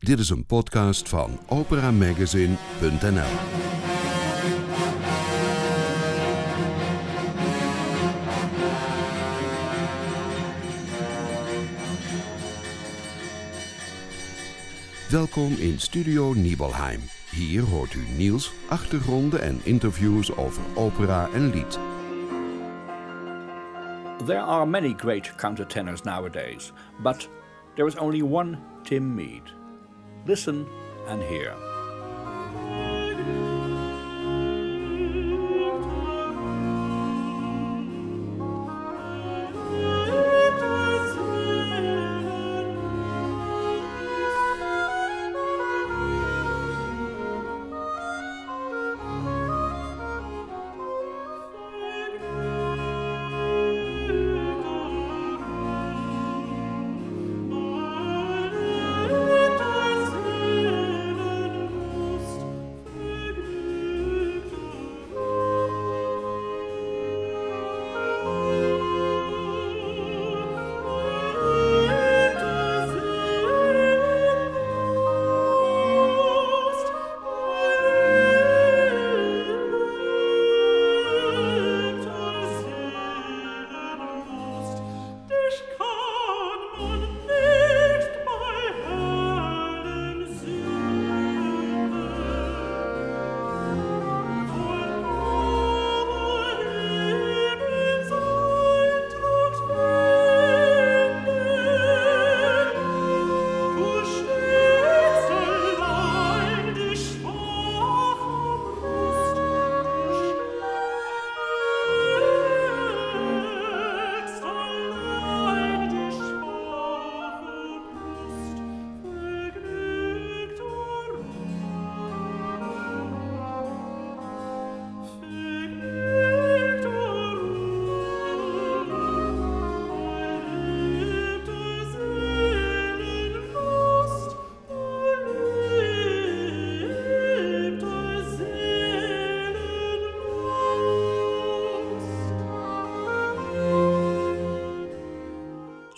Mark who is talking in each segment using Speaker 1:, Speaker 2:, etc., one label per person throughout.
Speaker 1: Dit is een podcast van operamagazine.nl. Welkom in Studio Nibelheim. Hier hoort u nieuws, achtergronden en interviews over opera en lied.
Speaker 2: There are many great countertenors nowadays, but there is only one Tim Mead. Listen and hear.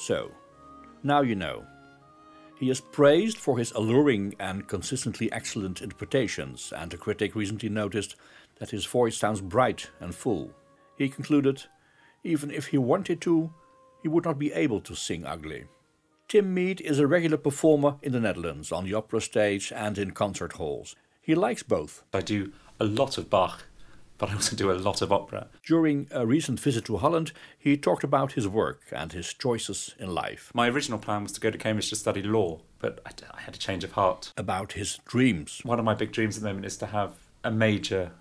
Speaker 2: So, now you know. He is praised for his alluring and consistently excellent interpretations, and a critic recently noticed that his voice sounds bright and full. He concluded, even if he wanted to, he would not be able to sing ugly. Tim Mead is a regular performer in the Netherlands, on the opera stage and in concert halls. He likes both.
Speaker 3: I do a lot of Bach, but I also do a lot of opera.
Speaker 2: During a recent visit to Holland, he talked about his work and his choices in life,
Speaker 3: My original plan was to go to Cambridge to study law, but I, I had a change of heart.
Speaker 2: about his dreams,
Speaker 3: One of my big dreams at the moment is to have a major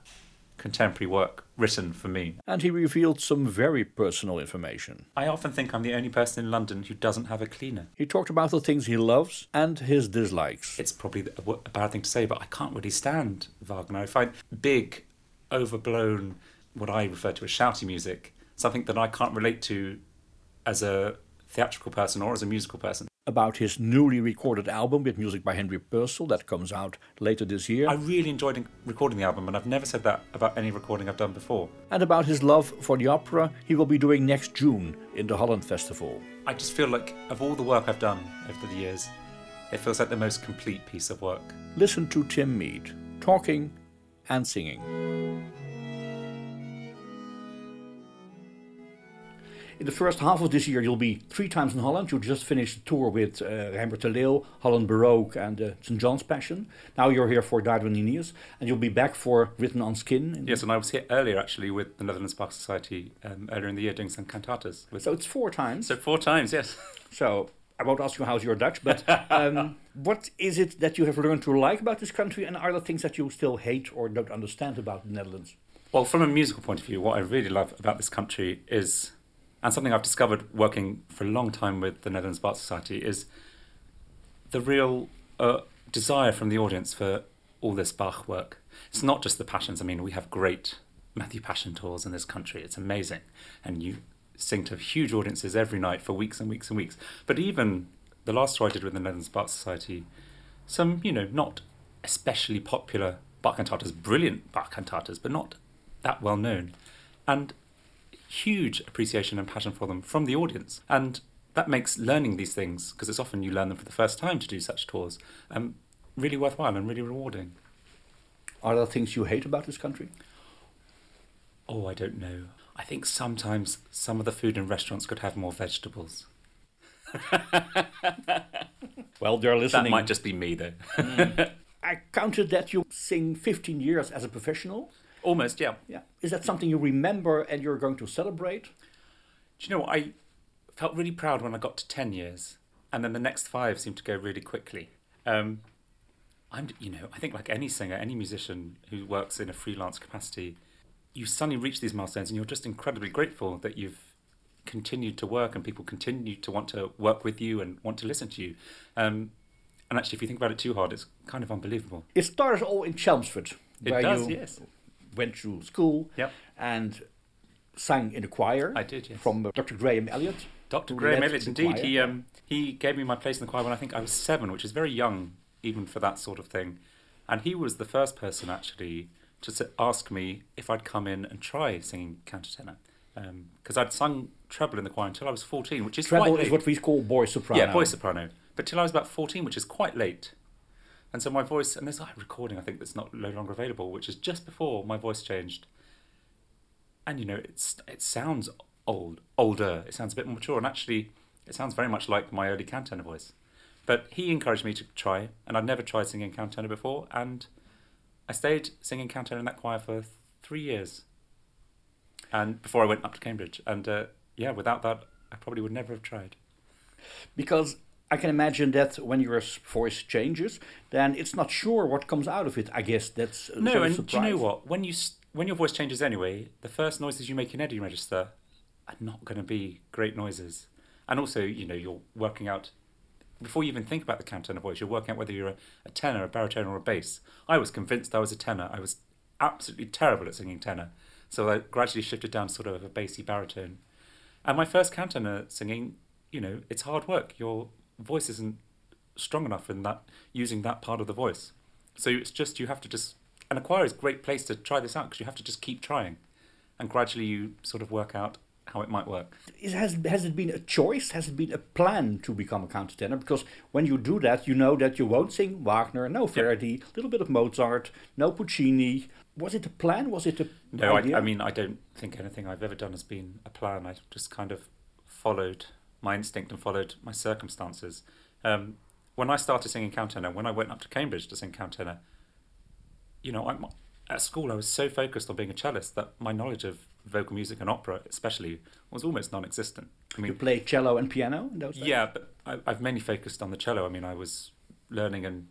Speaker 3: contemporary work written for me.
Speaker 2: and he revealed some very personal information.
Speaker 3: I often think I'm the only person in London who doesn't have a cleaner.
Speaker 2: He talked about the things he loves and his dislikes.
Speaker 3: It's probably a, a bad thing to say, but I can't really stand Wagner. I find big, overblown, what I refer to as shouty music, something that I can't relate to as a theatrical person or as a musical person.
Speaker 2: About his newly recorded album with music by Henry Purcell that comes out later this year.
Speaker 3: I really enjoyed recording the album, and I've never said that about any recording I've done before.
Speaker 2: and about his love for the opera he will be doing next June in the Holland Festival.
Speaker 3: I just feel like, of all the work I've done over the years, it feels like the most complete piece of work.
Speaker 2: Listen to Tim Mead talking and singing. In the first half of this year, you'll be three times in Holland. You just finished a tour with uh, Reinbert de Leeuw, Holland Baroque, and uh, St. John's Passion. Now you're here for Dido and Aeneas, and you'll be back for Written on Skin.
Speaker 3: Yes, and I was here earlier actually with the Netherlands Bach Society um, earlier in the year doing some cantatas.
Speaker 2: So it's four times.
Speaker 3: so four times, yes.
Speaker 2: So I won't ask you how's your Dutch, but um, what is it that you have learned to like about this country, and are there things that you still hate or don't understand about the Netherlands?
Speaker 3: Well, from a musical point of view, what I really love about this country is, and something I've discovered working for a long time with the Netherlands Bach Society, is the real uh, desire from the audience for all this Bach work. It's not just the passions. I mean, we have great Matthew Passion tours in this country. It's amazing, and you sing to huge audiences every night for weeks and weeks and weeks. But even the last tour I did with the Netherlands Bach Society, some you know not especially popular Bach cantatas, brilliant Bach cantatas, but not that well known, and huge appreciation and passion for them from the audience. And that makes learning these things, because it's often you learn them for the first time to do such tours, um, really worthwhile and really rewarding.
Speaker 4: Are there things you hate about this country?
Speaker 3: Oh, I don't know. I think sometimes some of the food in restaurants could have more vegetables.
Speaker 4: Well, they're listening.
Speaker 3: That might just be me, though.
Speaker 4: I counted that you sing 15 years as a professional.
Speaker 3: Almost, yeah.
Speaker 4: Yeah. Is that something you remember and you're going to celebrate?
Speaker 3: Do you know what? I felt really proud when I got to 10 years, and then the next five seemed to go really quickly. Um, I'm, you know, I think like any singer, any musician who works in a freelance capacity, you suddenly reach these milestones and you're just incredibly grateful that you've continued to work and people continue to want to work with you and want to listen to you. Um, and actually, if you think about it too hard, it's kind of unbelievable.
Speaker 4: It started all in Chelmsford,
Speaker 3: It does,
Speaker 4: you
Speaker 3: yes.
Speaker 4: Went through school
Speaker 3: Yep.
Speaker 4: and sang in the choir.
Speaker 3: I did, yes.
Speaker 4: From uh, Dr. Graham Elliott.
Speaker 3: Dr. Graham
Speaker 4: led
Speaker 3: Elliott, indeed.
Speaker 4: choir.
Speaker 3: He um, he gave me my place in the choir when I think I was seven, which is very young even for that sort of thing. And he was the first person actually to ask me if I'd come in and try singing countertenor. Because I'd sung treble in the choir until I was 14, which is
Speaker 4: Treble is what we call boy soprano.
Speaker 3: Yeah, voice soprano. But till I was about 14, which is quite late. And so my voice, and there's a recording I think that's not no longer available, which is just before my voice changed. And you know, it's it sounds old, older. It sounds a bit more mature, and actually, it sounds very much like my early countertenor voice. But he encouraged me to try, and I'd never tried singing countertenor before, and I stayed singing countertenor in that choir for three years. And before I went up to Cambridge, and uh, yeah, without that, I probably would never have tried.
Speaker 4: Because I can imagine that when your voice changes, then it's not sure what comes out of it. I guess that's uh,
Speaker 3: No,
Speaker 4: sort of
Speaker 3: and do you know what? When you when your voice changes anyway, the first noises you make in Eddie register are not going to be great noises. And also, you know, you're working out before you even think about the countertenor voice. You're working out whether you're a, a tenor, a baritone, or a bass. I was convinced I was a tenor. I was absolutely terrible at singing tenor, so I gradually shifted down to sort of a bassy baritone. And my first countertenor singing, you know, it's hard work. Your voice isn't strong enough in that using that part of the voice. So it's just you have to just and a choir is a great place to try this out because you have to just keep trying, and gradually you sort of work out how it might work.
Speaker 4: Is- has has it been a choice? Has it been a plan to become a countertenor? Because when you do that, you know that you won't sing Wagner, no Verdi, a little bit of Mozart, no Puccini. Was it a plan? Was it a
Speaker 3: No, I,
Speaker 4: idea?
Speaker 3: I mean I don't think anything I've ever done has been a plan. I just kind of followed my instinct and followed my circumstances. Um, when I started singing countertenor, when I went up to Cambridge to sing countertenor, you know, I'm, at school I was so focused on being a cellist that my knowledge of vocal music and opera, especially, was almost non-existent. I mean, you
Speaker 4: played cello and piano in those days.
Speaker 3: Yeah, but I, I've mainly focused on the cello. I mean, I was learning and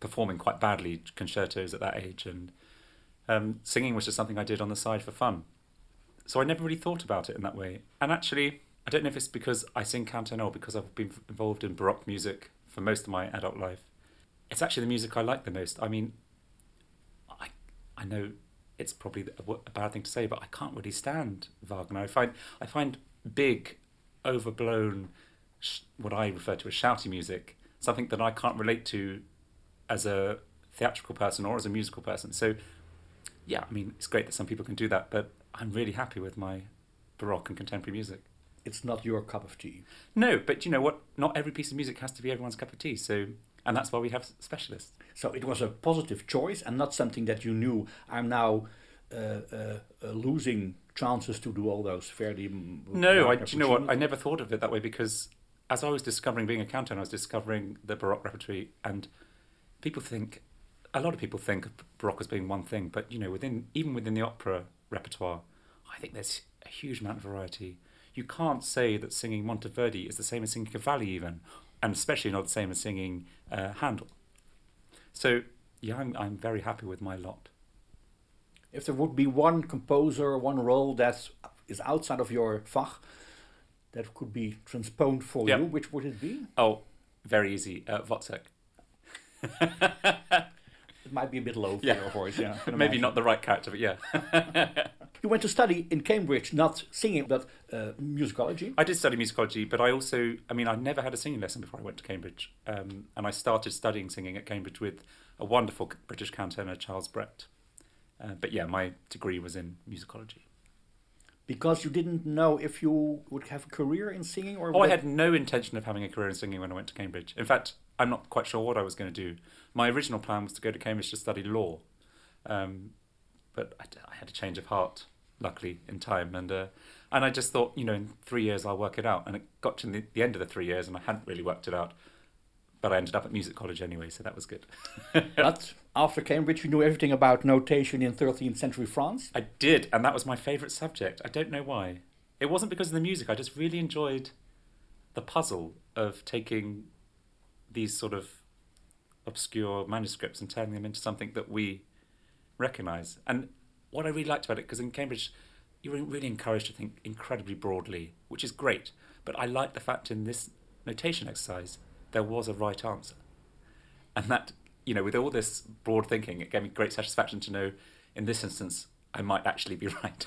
Speaker 3: performing quite badly concertos at that age, and um, singing was just something I did on the side for fun. So I never really thought about it in that way. And actually, I don't know if it's because I sing countertenor or because I've been involved in baroque music for most of my adult life. It's actually the music I like the most. I mean, I I know it's probably a, a bad thing to say, but I can't really stand Wagner. I find I find big, overblown, sh- what I refer to as shouty music, something that I can't relate to as a theatrical person or as a musical person. So, yeah, I mean, it's great that some people can do that, but I'm really happy with my baroque and contemporary music.
Speaker 4: It's not your cup of tea.
Speaker 3: No, but you know what? Not every piece of music has to be everyone's cup of tea. So, and that's why we have specialists.
Speaker 4: So it was a positive choice and not something that you knew. I'm now uh, uh, uh, losing chances to do all those fairly.
Speaker 3: No, I, do you know what? I never thought of it that way because as I was discovering being a countertenor, I was discovering the Baroque repertory, and people think, a lot of people think of Baroque as being one thing, but you know, within even within the opera repertoire, I think there's a huge amount of variety. You can't say that singing Monteverdi is the same as singing Cavalli, even, and especially not the same as singing uh, Handel. So yeah, I'm I'm very happy with my lot.
Speaker 4: If there would be one composer, one role that is outside of your fach that could be transposed for
Speaker 3: Yeah.
Speaker 4: you, which would it be?
Speaker 3: Oh, very easy, uh, Wozzeck.
Speaker 4: It might be a bit low for
Speaker 3: Yeah.
Speaker 4: your voice. Yeah,
Speaker 3: Maybe
Speaker 4: imagine.
Speaker 3: not the right character, but yeah.
Speaker 4: You went to study in Cambridge, not singing, but uh, musicology.
Speaker 3: I did study musicology, but I also, I mean, I never had a singing lesson before I went to Cambridge. Um, and I started studying singing at Cambridge with a wonderful British countertenor, Charles Brett. Uh, but yeah, my degree was in musicology.
Speaker 4: Because you didn't know if you would have a career in singing or
Speaker 3: Oh, I had no intention of having a career in singing when I went to Cambridge. In fact, I'm not quite sure what I was going to do. My original plan was to go to Cambridge to study law, um, but I had a change of heart, luckily, in time. And uh, and I just thought, you know, in three years I'll work it out. And it got to the, the end of the three years, and I hadn't really worked it out. But I ended up at music college anyway, so that was good.
Speaker 4: But after Cambridge, you knew everything about notation in 13th century France.
Speaker 3: I did, and that was my favourite subject. I don't know why. It wasn't because of the music. I just really enjoyed the puzzle of taking these sort of obscure manuscripts and turning them into something that we recognise. And what I really liked about it, because in Cambridge, you're really encouraged to think incredibly broadly, which is great. But I like the fact in this notation exercise, there was a right answer. And that, you know, with all this broad thinking, it gave me great satisfaction to know in this instance, I might actually be right.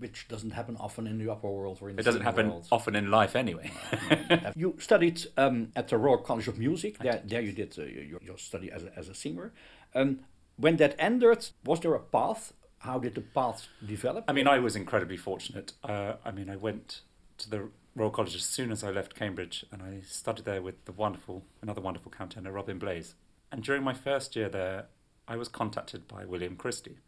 Speaker 4: which doesn't happen often in the upper world or in the
Speaker 3: it doesn't happen
Speaker 4: world.
Speaker 3: often in life anyway.
Speaker 4: you studied um, at the Royal College of Music. There, there you did uh, your, your study as a, as a singer. Um, when that ended, was there a path? How did the path develop?
Speaker 3: I mean, I was incredibly fortunate. Uh, I mean, I went to the Royal College as soon as I left Cambridge, and I studied there with the wonderful, another wonderful countertenor, Robin Blaze. And during my first year there, I was contacted by William Christie,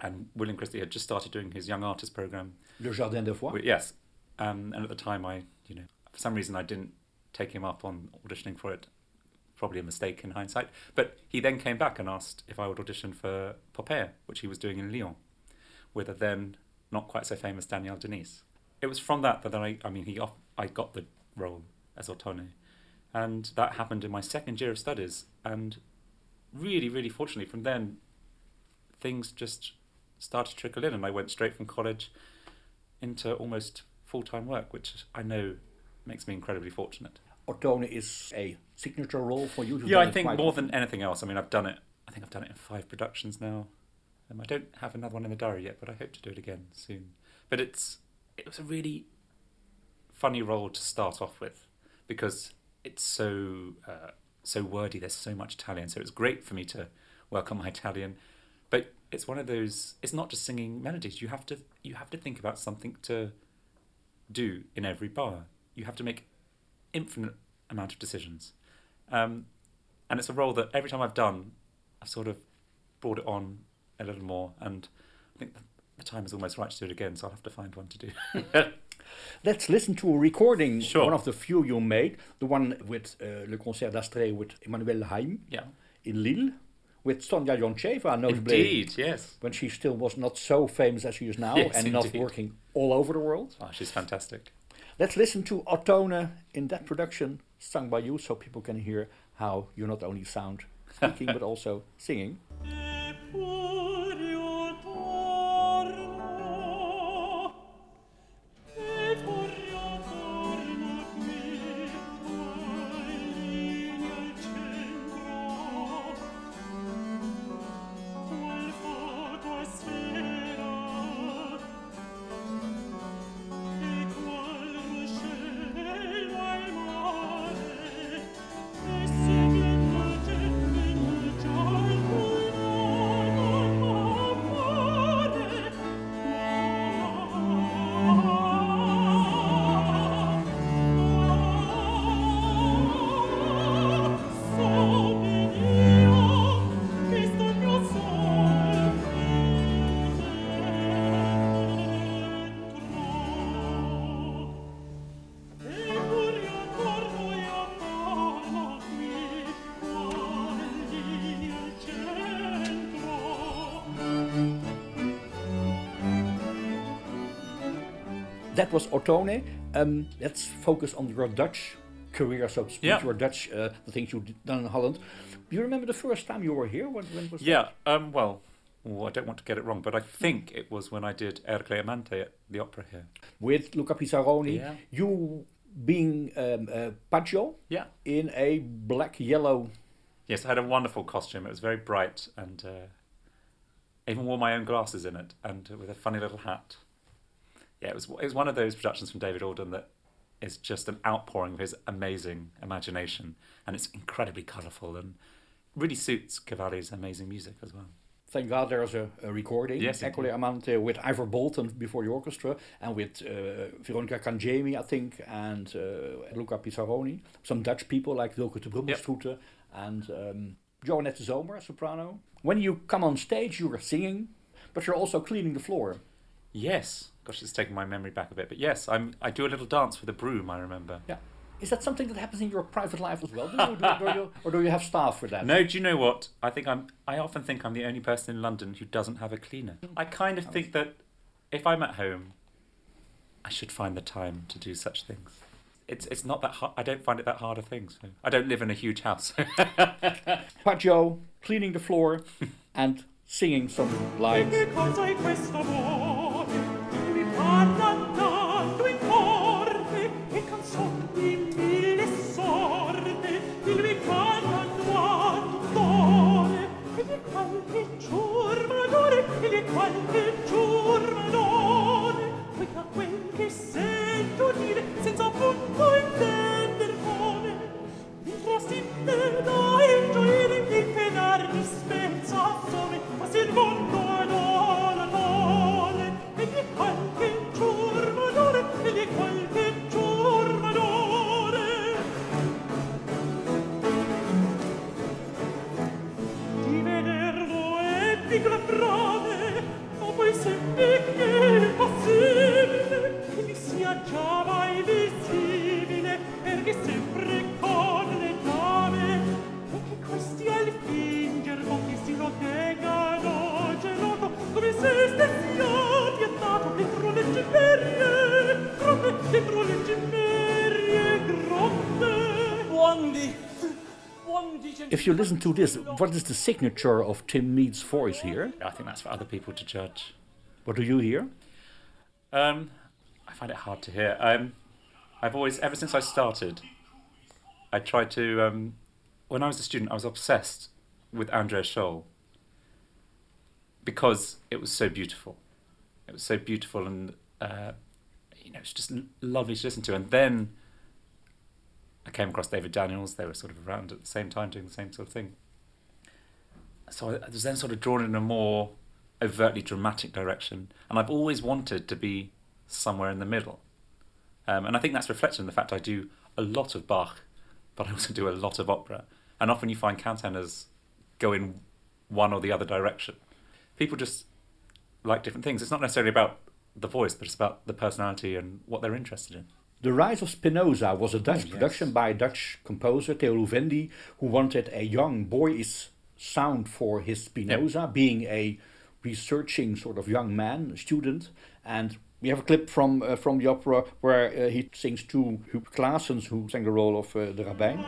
Speaker 3: and William Christie had just started doing his young artist program.
Speaker 4: Le Jardin des Voix.
Speaker 3: Yes, um, and at the time, I, you know, for some reason, I didn't take him up on auditioning for it. Probably a mistake in hindsight. But he then came back and asked if I would audition for Poppea, which he was doing in Lyon, with a then not quite so famous Danielle de Niese. It was from that that I, I mean, he off, I got the role as Ottone, and that happened in my second year of studies. And really, really fortunately, from then, things just started to trickle in, and I went straight from college into almost full time work, which I know makes me incredibly fortunate.
Speaker 4: Ottone is a signature role for you.
Speaker 3: Yeah, I think more
Speaker 4: often.
Speaker 3: than anything else. I mean, I've done it. I think I've done it in five productions now. Um, I don't have another one in the diary yet, but I hope to do it again soon. But it's it was a really funny role to start off with because it's so uh, so wordy. There's so much Italian, so it's great for me to work on my Italian. But it's one of those. It's not just singing melodies. You have to you have to think about something to do in every bar. You have to make infinite amount of decisions. Um, and it's a role that every time I've done, I've sort of brought it on a little more. And I think the, time is almost right to do it again, so I'll have to find one to do.
Speaker 4: Let's listen to a recording,
Speaker 3: Sure.
Speaker 4: one of the few you made, the one with uh, Le Concert d'Astrée with Emmanuelle Haïm
Speaker 3: yeah.
Speaker 4: in Lille, with Sonya Yoncheva, notably
Speaker 3: Indeed, yes.
Speaker 4: when she still was not so famous as she is now
Speaker 3: Yes,
Speaker 4: and not working all over the world.
Speaker 3: Oh, she's fantastic.
Speaker 4: Let's listen to Ottone in that production, sung by you, so people can hear how you not only sound speaking but also singing. That was Ottone. Um, let's focus on your Dutch career, so to speak,
Speaker 3: Yeah.
Speaker 4: your Dutch, uh, the things you've done in Holland. Do you remember the first time you were here? When, when was
Speaker 3: Yeah, um, well, oh, I don't want to get it wrong, but I think it was when I did Ercole Amante at the opera here.
Speaker 4: with Luca Pisaroni,
Speaker 3: Yeah.
Speaker 4: you being um, uh, Paggio
Speaker 3: Yeah.
Speaker 4: in a black yellow.
Speaker 3: Yes, I had a wonderful costume. It was very bright and uh, even wore my own glasses in it and uh, with a funny little hat. Yeah, it was it was one of those productions from David Alden that is just an outpouring of his amazing imagination and it's incredibly colourful and really suits Cavalli's amazing music as well.
Speaker 4: Thank God there's a, a recording.
Speaker 3: Yes, Ercole.
Speaker 4: Amante with Ivor Bolton before the orchestra and with uh, Veronica Cangemi, I think, and uh, Luca Pisaroni. Some Dutch people like Wilke te Brummelstroete and um, Johannette Zomer, soprano. When you come on stage, you are singing, but you're also cleaning the floor.
Speaker 3: Yes. Gosh, it's taken my memory back a bit. But yes, I'm, I do a little dance with a broom, I remember.
Speaker 4: Yeah. Is that something that happens in your private life as well? Do you, do, do you, or do you have staff for that?
Speaker 3: No, do you know what? I think I'm. I often think I'm the only person in London who doesn't have a cleaner. I kind of think that if I'm at home, I should find the time to do such things. It's it's not that hard. I don't find it that hard a thing. So I don't live in a huge house.
Speaker 4: Paggio, cleaning the floor and singing some lines.
Speaker 2: Intrasinde
Speaker 4: If you listen to this, what is the signature of Tim Mead's voice here?
Speaker 3: I think that's for other people to judge.
Speaker 4: What do you hear?
Speaker 3: Um, I find it hard to hear. Um, I've always, ever since I started, I tried to. Um, when I was a student, I was obsessed with Andreas Scholl because it was so beautiful. It was so beautiful, and uh, you know, it's just lovely to listen to. And then I came across David Daniels. They were sort of around at the same time, doing the same sort of thing. So I was then sort of drawn in a more overtly dramatic direction, and I've always wanted to be somewhere in the middle. Um, and I think that's reflected in the fact I do a lot of Bach, but I also do a lot of opera. And often you find countertenors go in one or the other direction. People just like different things. It's not necessarily about the voice, but it's about the personality and what they're interested in.
Speaker 4: The Rise of Spinoza was a Dutch
Speaker 3: Oh, yes.
Speaker 4: production by a Dutch composer, Theo Loevendie, who wanted a young boyish sound for his Spinoza, being a researching sort of young man, student. And we have a clip from uh, from the opera where uh, he sings to Huub Claessens, who sang the role of uh, the rabbin.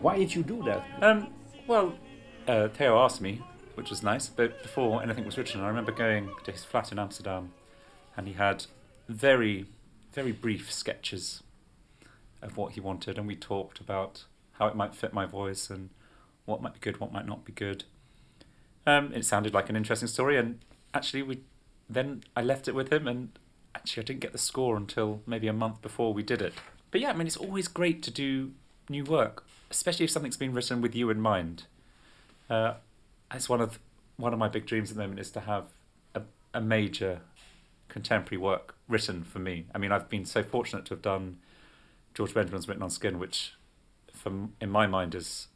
Speaker 4: Why did you do that?
Speaker 3: Um, well, uh, Theo asked me, which was nice, but before anything was written, I remember going to his flat in Amsterdam, and he had very, very brief sketches of what he wanted, and we talked about how it might fit my voice and what might be good, what might not be good. Um, it sounded like an interesting story, and actually, we then I left it with him, and actually, I didn't get the score until maybe a month before we did it. But yeah, I mean, it's always great to do new work, especially if something's been written with you in mind. Uh, it's one of one of my big dreams at the moment is to have a, a major contemporary work written for me. I mean, I've been so fortunate to have done George Benjamin's written on Skin, which, from in my mind, is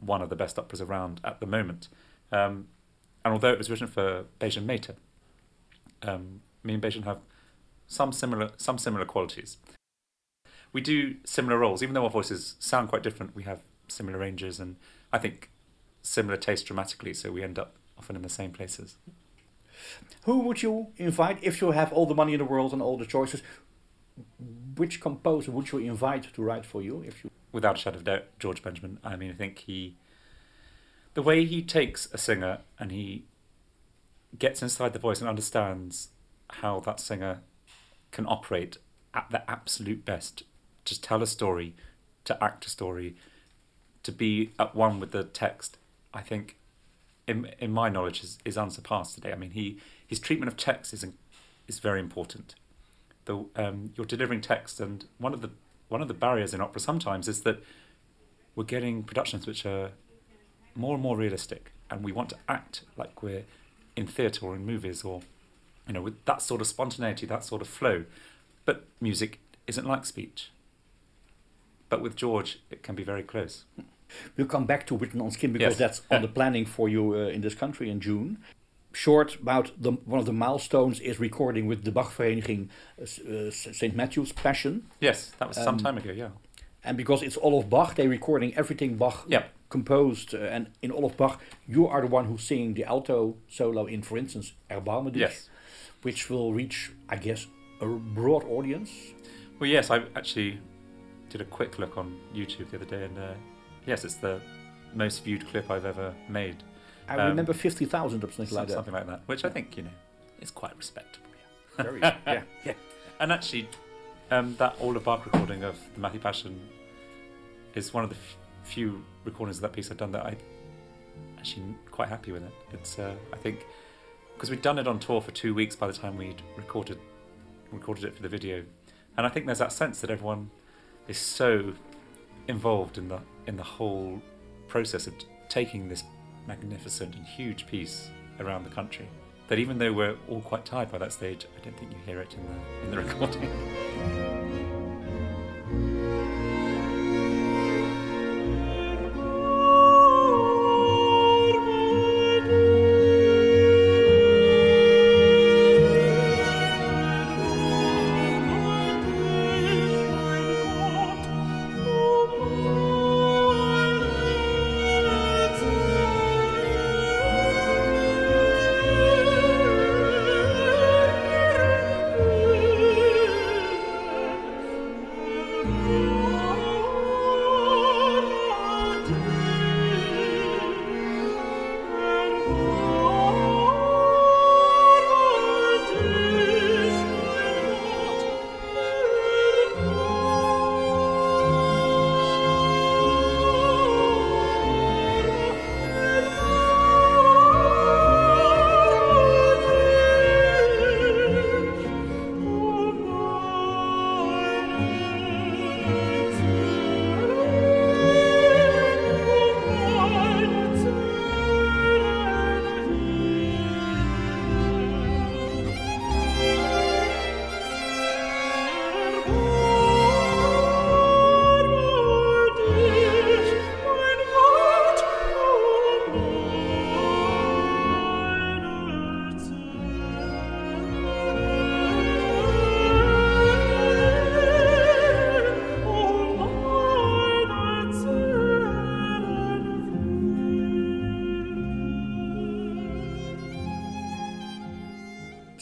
Speaker 3: one of the best operas around at the moment. Um, and although it was written for Bejun Mehta, um, me and Bejun have some similar some similar qualities. We do similar roles, even though our voices sound quite different. We have similar ranges, and I think similar taste dramatically. So we end up often in the same places.
Speaker 4: Who would you invite if you have all the money in the world and all the choices? Which composer would you invite to write for you? If you
Speaker 3: Without a shadow of doubt, George Benjamin. I mean, I think he, the way he takes a singer and he gets inside the voice and understands how that singer can operate at the absolute best to tell a story, to act a story, to be at one with the text. I think, in in my knowledge, is, is unsurpassed today. I mean, he his treatment of text is is very important. The um, you're delivering text, and one of the one of the barriers in opera sometimes is that we're getting productions which are more and more realistic, and we want to act like we're in theatre or in movies, or you know, with that sort of spontaneity, that sort of flow. But music isn't like speech. But with George, it can be very close.
Speaker 4: We'll come back to Written on Skin because
Speaker 3: Yes.
Speaker 4: that's on the planning for you uh, in this country in June. Short about the, one of the milestones is recording with the Bachvereniging uh, uh, St. Matthew's Passion.
Speaker 3: Yes, that was some
Speaker 4: Um,
Speaker 3: time ago. Yeah.
Speaker 4: And because it's all of Bach, they're recording everything Bach
Speaker 3: Yeah.
Speaker 4: composed. Uh, and in all of Bach, you are the one who's singing the alto solo in, for instance, Erbarme dich,
Speaker 3: Yes.
Speaker 4: which will reach, I guess, a broad audience.
Speaker 3: Well, yes, I actually did a quick look on YouTube the other day, and uh, yes, it's the most viewed clip I've ever made.
Speaker 4: I
Speaker 3: Um,
Speaker 4: remember 50,000 or something like that.
Speaker 3: something like that, which I think you know is quite respectable.
Speaker 4: Very, yeah, yeah.
Speaker 3: And actually, um, that all of Bach recording of the Matthew Passion is one of the f- few recordings of that piece I've done that I actually quite happy with it. It's uh, I think because we'd done it on tour for two weeks by the time we'd recorded recorded it for the video, and I think there's that sense that everyone is so involved in the in the whole process of taking this magnificent and huge piece around the country that even though we're all quite tired by that stage, I don't think you hear it in the in the recording.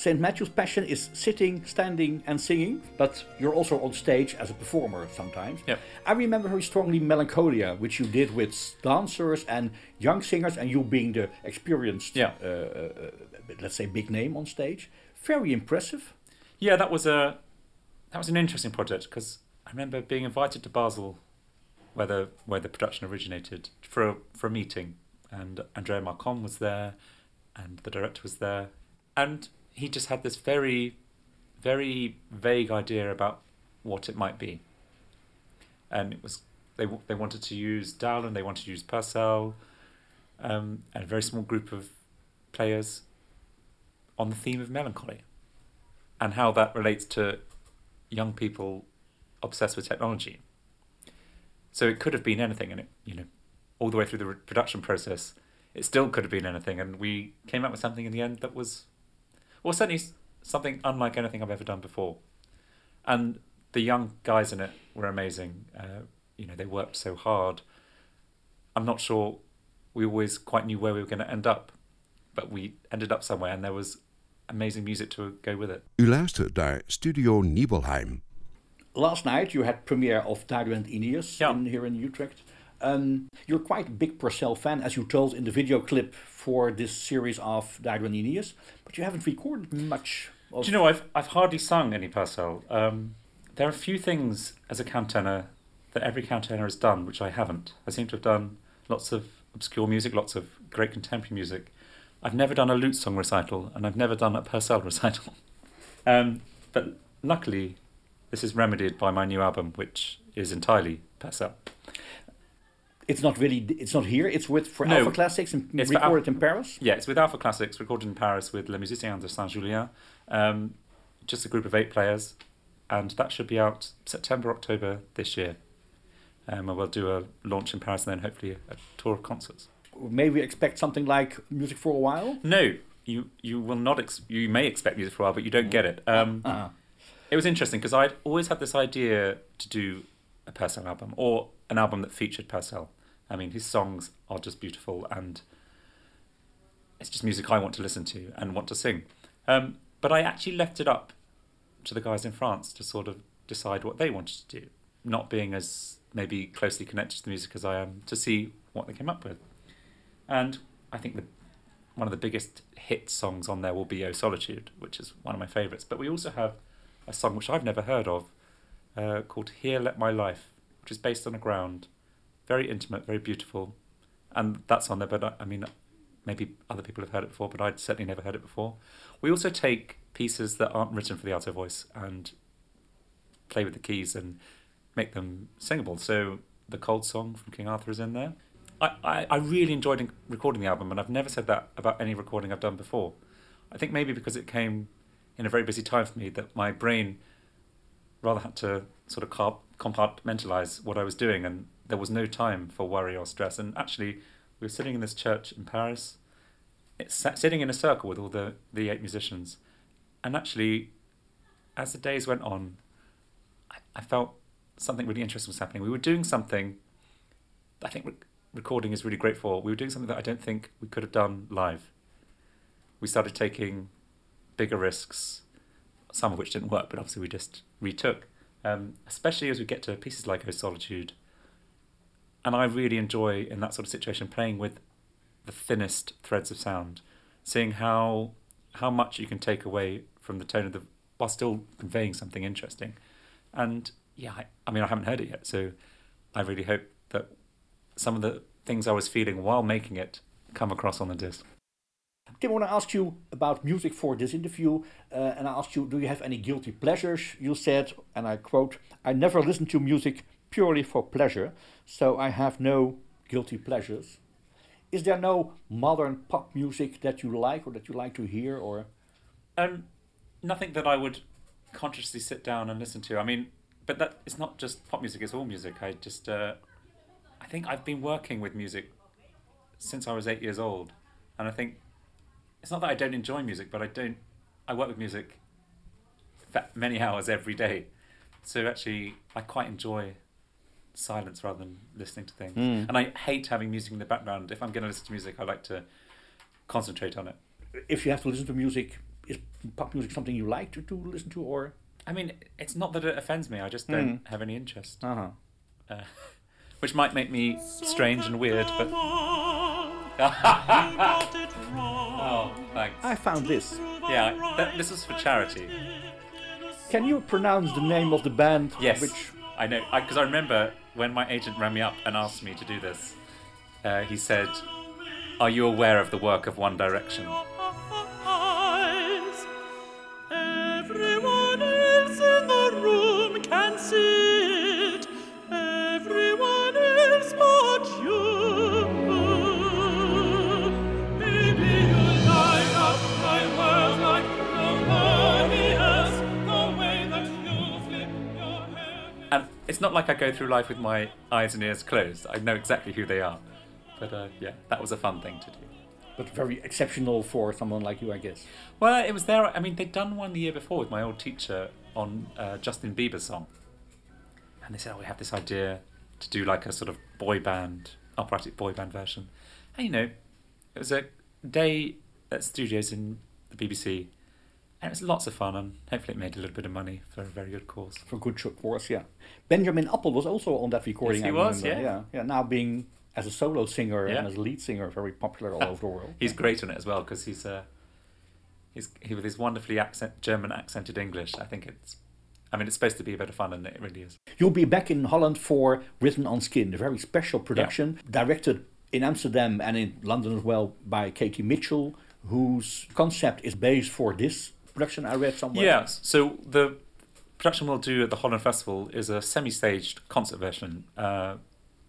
Speaker 4: St. Matthew's Passion is sitting, standing, and singing, but you're also on stage as a performer sometimes.
Speaker 3: Yep.
Speaker 4: I remember very strongly Melancholia, which you did with dancers and young singers, and you being the experienced,
Speaker 3: Yeah.
Speaker 4: uh, uh, uh, let's say, big name on stage. Very impressive.
Speaker 3: Yeah, that was a that was an interesting project because I remember being invited to Basel, where the where the production originated, for a, for a meeting, and Andrea Marcon was there, and the director was there, and he just had this very, very vague idea about what it might be, and it was they they wanted to use Dowland, they wanted to use Purcell, um, and a very small group of players on the theme of melancholy and how that relates to young people obsessed with technology. So it could have been anything, and it, you know, all the way through the production process, it still could have been anything, and we came up with something in the end that was, well, certainly something unlike anything I've ever done before. And the young guys in it were amazing. Uh, you know, they worked so hard. I'm not sure we always quite knew where we were going to end up, but we ended up somewhere, and there was amazing music to go with it.
Speaker 1: U luistert naar Studio Nibelheim.
Speaker 4: Last night you had premiere of Dido and Aeneas
Speaker 3: Yeah.
Speaker 4: in, here in Utrecht. Um, you're quite a big Purcell fan, as you told in the video clip for this series of Aeneas, but you haven't recorded much. Of
Speaker 3: Do you know, I've, I've hardly sung any Purcell. Um, there are a few things as a countertenor that every countertenor has done, which I haven't. I seem to have done lots of obscure music, lots of great contemporary music. I've never done a lute song recital, and I've never done a Purcell recital. Um, but luckily, this is remedied by my new album, which is entirely Purcell.
Speaker 4: It's not really. It's not here. It's with for
Speaker 3: No,
Speaker 4: Alpha Classics and
Speaker 3: it's
Speaker 4: recorded in Paris.
Speaker 3: Yeah, it's with Alpha Classics, recorded in Paris with Les Musiciens de Saint-Julien. Um, just a group of eight players, and that should be out September, October this year. Um, and we'll do a launch in Paris and then hopefully a tour of concerts.
Speaker 4: May we expect something like music for a while.
Speaker 3: No, you you will not. Ex- you may expect music for a while, but you don't get it. Um,
Speaker 4: Uh-huh.
Speaker 3: It was interesting because I'd always had this idea to do a Purcell album or an album that featured Purcell. I mean, his songs are just beautiful and it's just music I want to listen to and want to sing. Um, but I actually left it up to the guys in France to sort of decide what they wanted to do, not being as maybe closely connected to the music as I am, to see what they came up with. And I think the one of the biggest hit songs on there will be "Oh Solitude," which is one of my favourites. But we also have a song which I've never heard of uh, called "Here Let My Life," which is based on a ground, very intimate, very beautiful, and that's on there. But I, I mean, maybe other people have heard it before, but I'd certainly never heard it before. We also take pieces that aren't written for the alto voice and play with the keys and make them singable. So the Cold Song from King Arthur is in there. I, I, I really enjoyed recording the album, and I've never said that about any recording I've done before. I think maybe because it came in a very busy time for me that my brain rather had to sort of compartmentalize what I was doing, and there was no time for worry or stress. And actually, we were sitting in this church in Paris, sat, sitting in a circle with all the, the eight musicians, and actually, as the days went on, I, I felt something really interesting was happening. We were doing something I think rec- recording is really great for. We were doing something that I don't think we could have done live. We started taking bigger risks, some of which didn't work, but obviously we just retook. Um, especially as we get to pieces like "Oh Solitude," and I really enjoy in that sort of situation playing with the thinnest threads of sound, seeing how how much you can take away from the tone of the while still conveying something interesting. And yeah, I, I mean I haven't heard it yet, so I really hope that some of the things I was feeling while making it come across on the disc.
Speaker 4: Tim, when I want to ask you about music for this interview, uh, and I asked you, do you have any guilty pleasures? You said, and I quote, I never listen to music purely for pleasure, so I have no guilty pleasures. Is there no modern pop music that you like or that you like to hear? Or
Speaker 3: Um, nothing that I would consciously sit down and listen to. I mean, but that it's not just pop music; it's all music. I just, uh, I think I've been working with music since I was eight years old, and I think it's not that I don't enjoy music, but I don't. I work with music many hours every day, so actually, I quite enjoy silence rather than listening to things. And I hate having music in the background. If I'm going to listen to music, I like to concentrate on it.
Speaker 4: if you have to listen to music, is pop music something you like to, to listen to? Or
Speaker 3: I mean, it's not that it offends me. I just don't have any interest,
Speaker 4: uh-huh.
Speaker 3: uh, which might make me strange and weird. But
Speaker 2: got it wrong.
Speaker 3: oh, thanks.
Speaker 4: I found this.
Speaker 3: Yeah, th- this is for charity.
Speaker 4: Can you pronounce the name of the band?
Speaker 3: Yes,
Speaker 4: Which
Speaker 3: I know because I, remember when my agent rang me up and asked me to do this. Uh, he said, "Are you aware of the work of One Direction?" It's not like I go through life with my eyes and ears closed. I know exactly who they are. But uh, yeah, that was a fun thing to do.
Speaker 4: But very exceptional for someone like you, I guess.
Speaker 3: Well, it was there. I mean, they'd done one the year before with my old teacher on uh, Justin Bieber's song, and they said, "Oh, we have this idea to do like a sort of boy band, operatic boy band version." And you know, it was a day at studios in the BBC, and it was lots of fun, and hopefully it made a little bit of money for a very good cause.
Speaker 4: For good course, yeah. Benjamin Appl was also on that recording.
Speaker 3: Yes, he
Speaker 4: I
Speaker 3: was,
Speaker 4: remember.
Speaker 3: yeah.
Speaker 4: yeah, yeah. Now being as a solo singer
Speaker 3: Yeah.
Speaker 4: and as a lead singer, very popular all over the world.
Speaker 3: He's great on it as well because he's uh, he's he with his wonderfully accent German accented English. I think it's. I mean, it's supposed to be a bit of fun, and it really is.
Speaker 4: You'll be back in Holland for Written on Skin, a very special production directed in Amsterdam and in London as well by Katie Mitchell, whose concept is based for this production I read somewhere.
Speaker 3: Yeah. So the production we'll do at the Holland Festival is a semi-staged concert version, uh,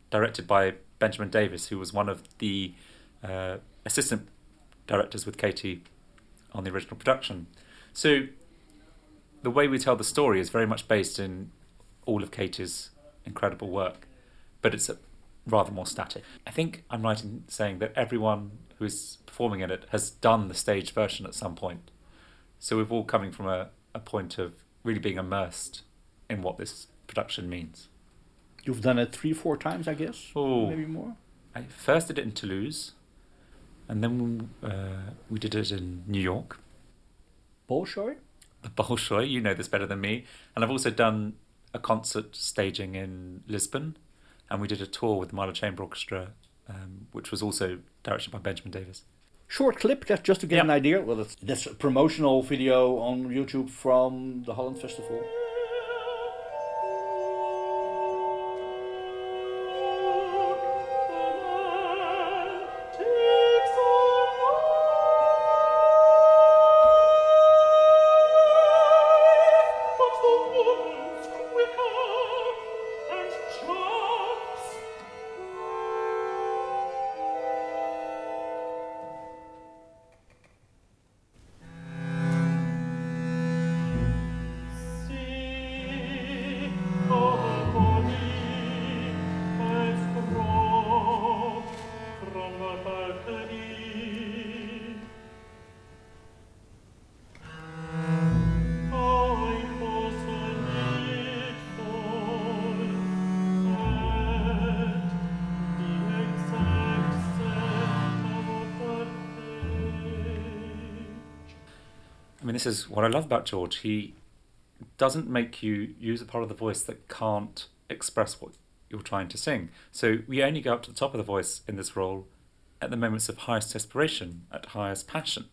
Speaker 3: directed by Benjamin Davis, who was one of the uh, assistant directors with Katie on the original production. So the way we tell the story is very much based in all of Katie's incredible work, but it's a, rather more static. I think I'm right in saying that everyone who is performing in it has done the staged version at some point. So we're all coming from a, a point of really being immersed in what this production means.
Speaker 4: You've done it three, four times, I guess.
Speaker 3: Oh.
Speaker 4: Maybe more.
Speaker 3: I first did it in Toulouse, and then uh, we did it in New York,
Speaker 4: Bolshoi?
Speaker 3: the Bolshoi. You know this better than me. And I've also done a concert staging in Lisbon, and we did a tour with the Mahler Chamber Orchestra, um, which was also directed by Benjamin Davis.
Speaker 4: Short clip, that's just to get
Speaker 3: Yeah.
Speaker 4: an idea. Well, that's a promotional video on YouTube from the Holland Festival.
Speaker 3: This is what I love about George. He doesn't make you use a part of the voice that can't express what you're trying to sing. So we only go up to the top of the voice in this role at the moments of highest desperation, at highest passion.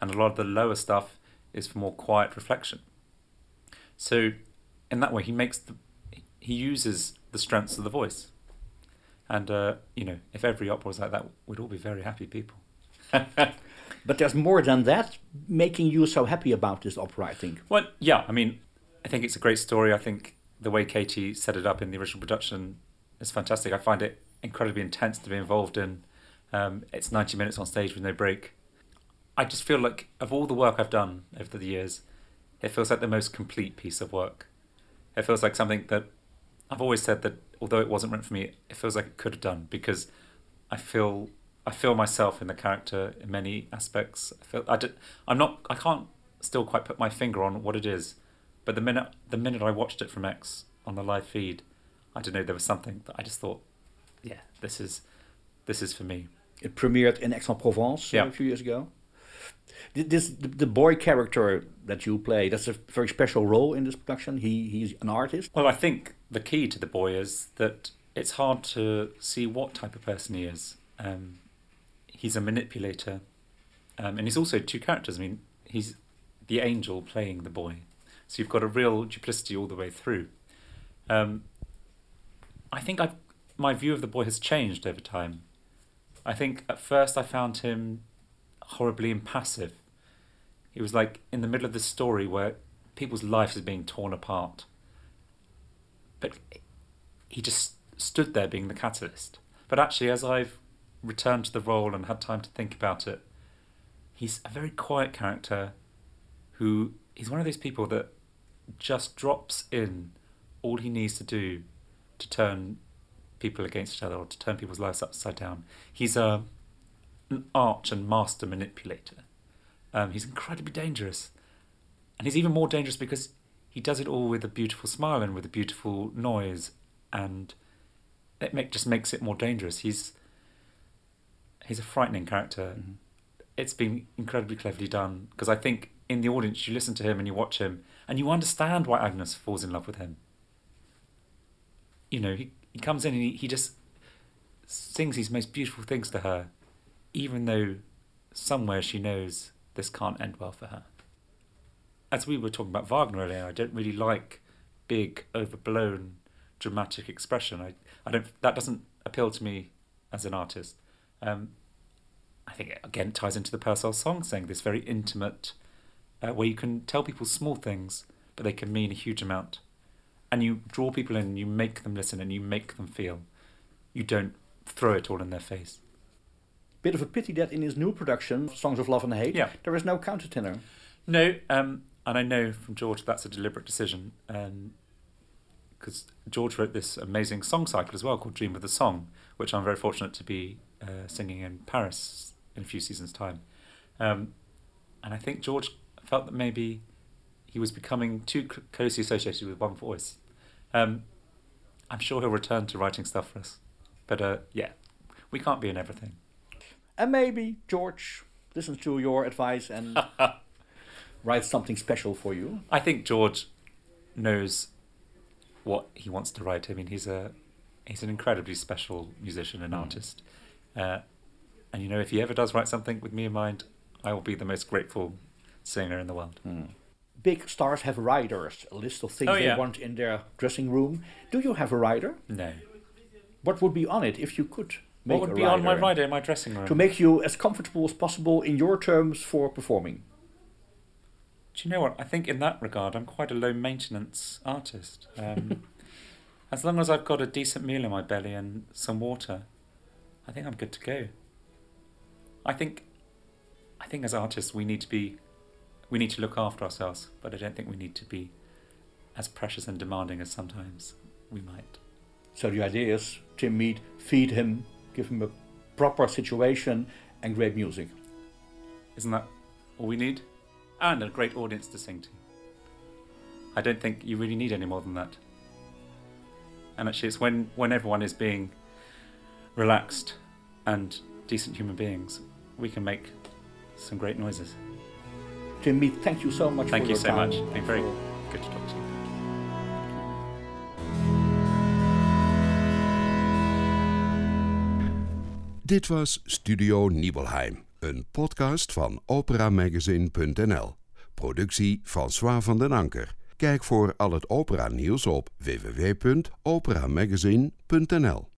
Speaker 3: And a lot of the lower stuff is for more quiet reflection. So in that way, he makes the, he uses the strengths of the voice. And, uh, you know, if every opera was like that, we'd all be very happy people.
Speaker 4: But there's more than that making you so happy about this opera, I think.
Speaker 3: Well, yeah, I mean, I think it's a great story. I think the way Katie set it up in the original production is fantastic. I find it incredibly intense to be involved in. Um, it's 90 minutes on stage with no break. I just feel like, of all the work I've done over the years, it feels like the most complete piece of work. It feels like something that I've always said that, although it wasn't written for me, it feels like it could have done because I feel I feel myself in the character in many aspects. I feel I did, I'm not I can't still quite put my finger on what it is, but the minute the minute I watched it from Aix on the live feed, I don't know there was something that I just thought, yeah, this is this is for me.
Speaker 4: It premiered in Aix-en-Provence
Speaker 3: Yeah.
Speaker 4: a few years ago. This the, the boy character that you play. That's a very special role in this production. He he's an artist.
Speaker 3: Well, I think the key to the boy is that it's hard to see what type of person he is. Um, he's a manipulator, um, and he's also two characters. I mean, he's the angel playing the boy, so you've got a real duplicity all the way through. Um, I think I've, my view of the boy has changed over time. I think at first I found him horribly impassive. He was like in the middle of the story where people's lives are being torn apart. But he just stood there being the catalyst. But actually, as I've returned to the role and had time to think about it, he's a very quiet character who he's one of those people that just drops in all he needs to do to turn people against each other or to turn people's lives upside down. He's a an arch and master manipulator. Um, he's incredibly dangerous, and he's even more dangerous because he does it all with a beautiful smile and with a beautiful noise, and it make, just makes it more dangerous. He's he's a frightening character. It's been incredibly cleverly done because I think in the audience you listen to him and you watch him and you understand why Agnes falls in love with him. You know, he, he comes in and he, he just sings these most beautiful things to her, even though somewhere she knows this can't end well for her. As we were talking about Wagner earlier, I don't really like big, overblown, dramatic expression. I, I don't. That doesn't appeal to me as an artist. Um, I think it again ties into the Purcell song, saying this very intimate, uh, where you can tell people small things, but they can mean a huge amount, and you draw people in, and you make them listen, and you make them feel. You don't throw it all in their face.
Speaker 4: Bit of a pity that in his new production, Songs of Love and Hate,
Speaker 3: Yeah.
Speaker 4: there is no countertenor.
Speaker 3: No, um, and I know from George that's a deliberate decision, because George wrote this amazing song cycle as well called Dream of the Song, which I'm very fortunate to be uh, singing in Paris in a few seasons' time. Um, and I think George felt that maybe he was becoming too closely associated with one voice. Um, I'm sure he'll return to writing stuff for us, but uh, yeah, we can't be in everything.
Speaker 4: And maybe George listens to your advice and writes something special for you.
Speaker 3: I think George knows what he wants to write. I mean, he's a he's an incredibly special musician and artist, uh, and you know, if he ever does write something with me in mind, I will be the most grateful singer in the world.
Speaker 4: Big stars have riders, a list of things
Speaker 3: Oh,
Speaker 4: they want in their dressing room. Do you have a rider?
Speaker 3: No,
Speaker 4: What would be on it if you could make
Speaker 3: what would
Speaker 4: a
Speaker 3: be on my
Speaker 4: rider
Speaker 3: rider in my dressing room?
Speaker 4: To make you as comfortable as possible in your terms for performing.
Speaker 3: Do you know what? I think in that regard, I'm quite a low maintenance artist. Um, as long as I've got a decent meal in my belly and some water, I think I'm good to go. I think, I think as artists we need to be, we need to look after ourselves, but I don't think we need to be as precious and demanding as sometimes we might.
Speaker 4: So the idea is Tim Mead, feed him, give him a proper situation and great music.
Speaker 3: Isn't that all we need? And a great audience to sing to. I don't think you really need any more than that. And actually, it's when, when everyone is being relaxed and decent human beings, we can make some great noises.
Speaker 4: Tim Mead, thank you so much
Speaker 3: Thank
Speaker 4: for
Speaker 3: you
Speaker 4: your
Speaker 3: so
Speaker 4: time.
Speaker 3: much. It's been very good to talk to you.
Speaker 1: Dit was Studio Nibelheim, een podcast van operamagazine.nl. Productie François van den Anker. Kijk voor al het opera nieuws op www.operamagazine.nl.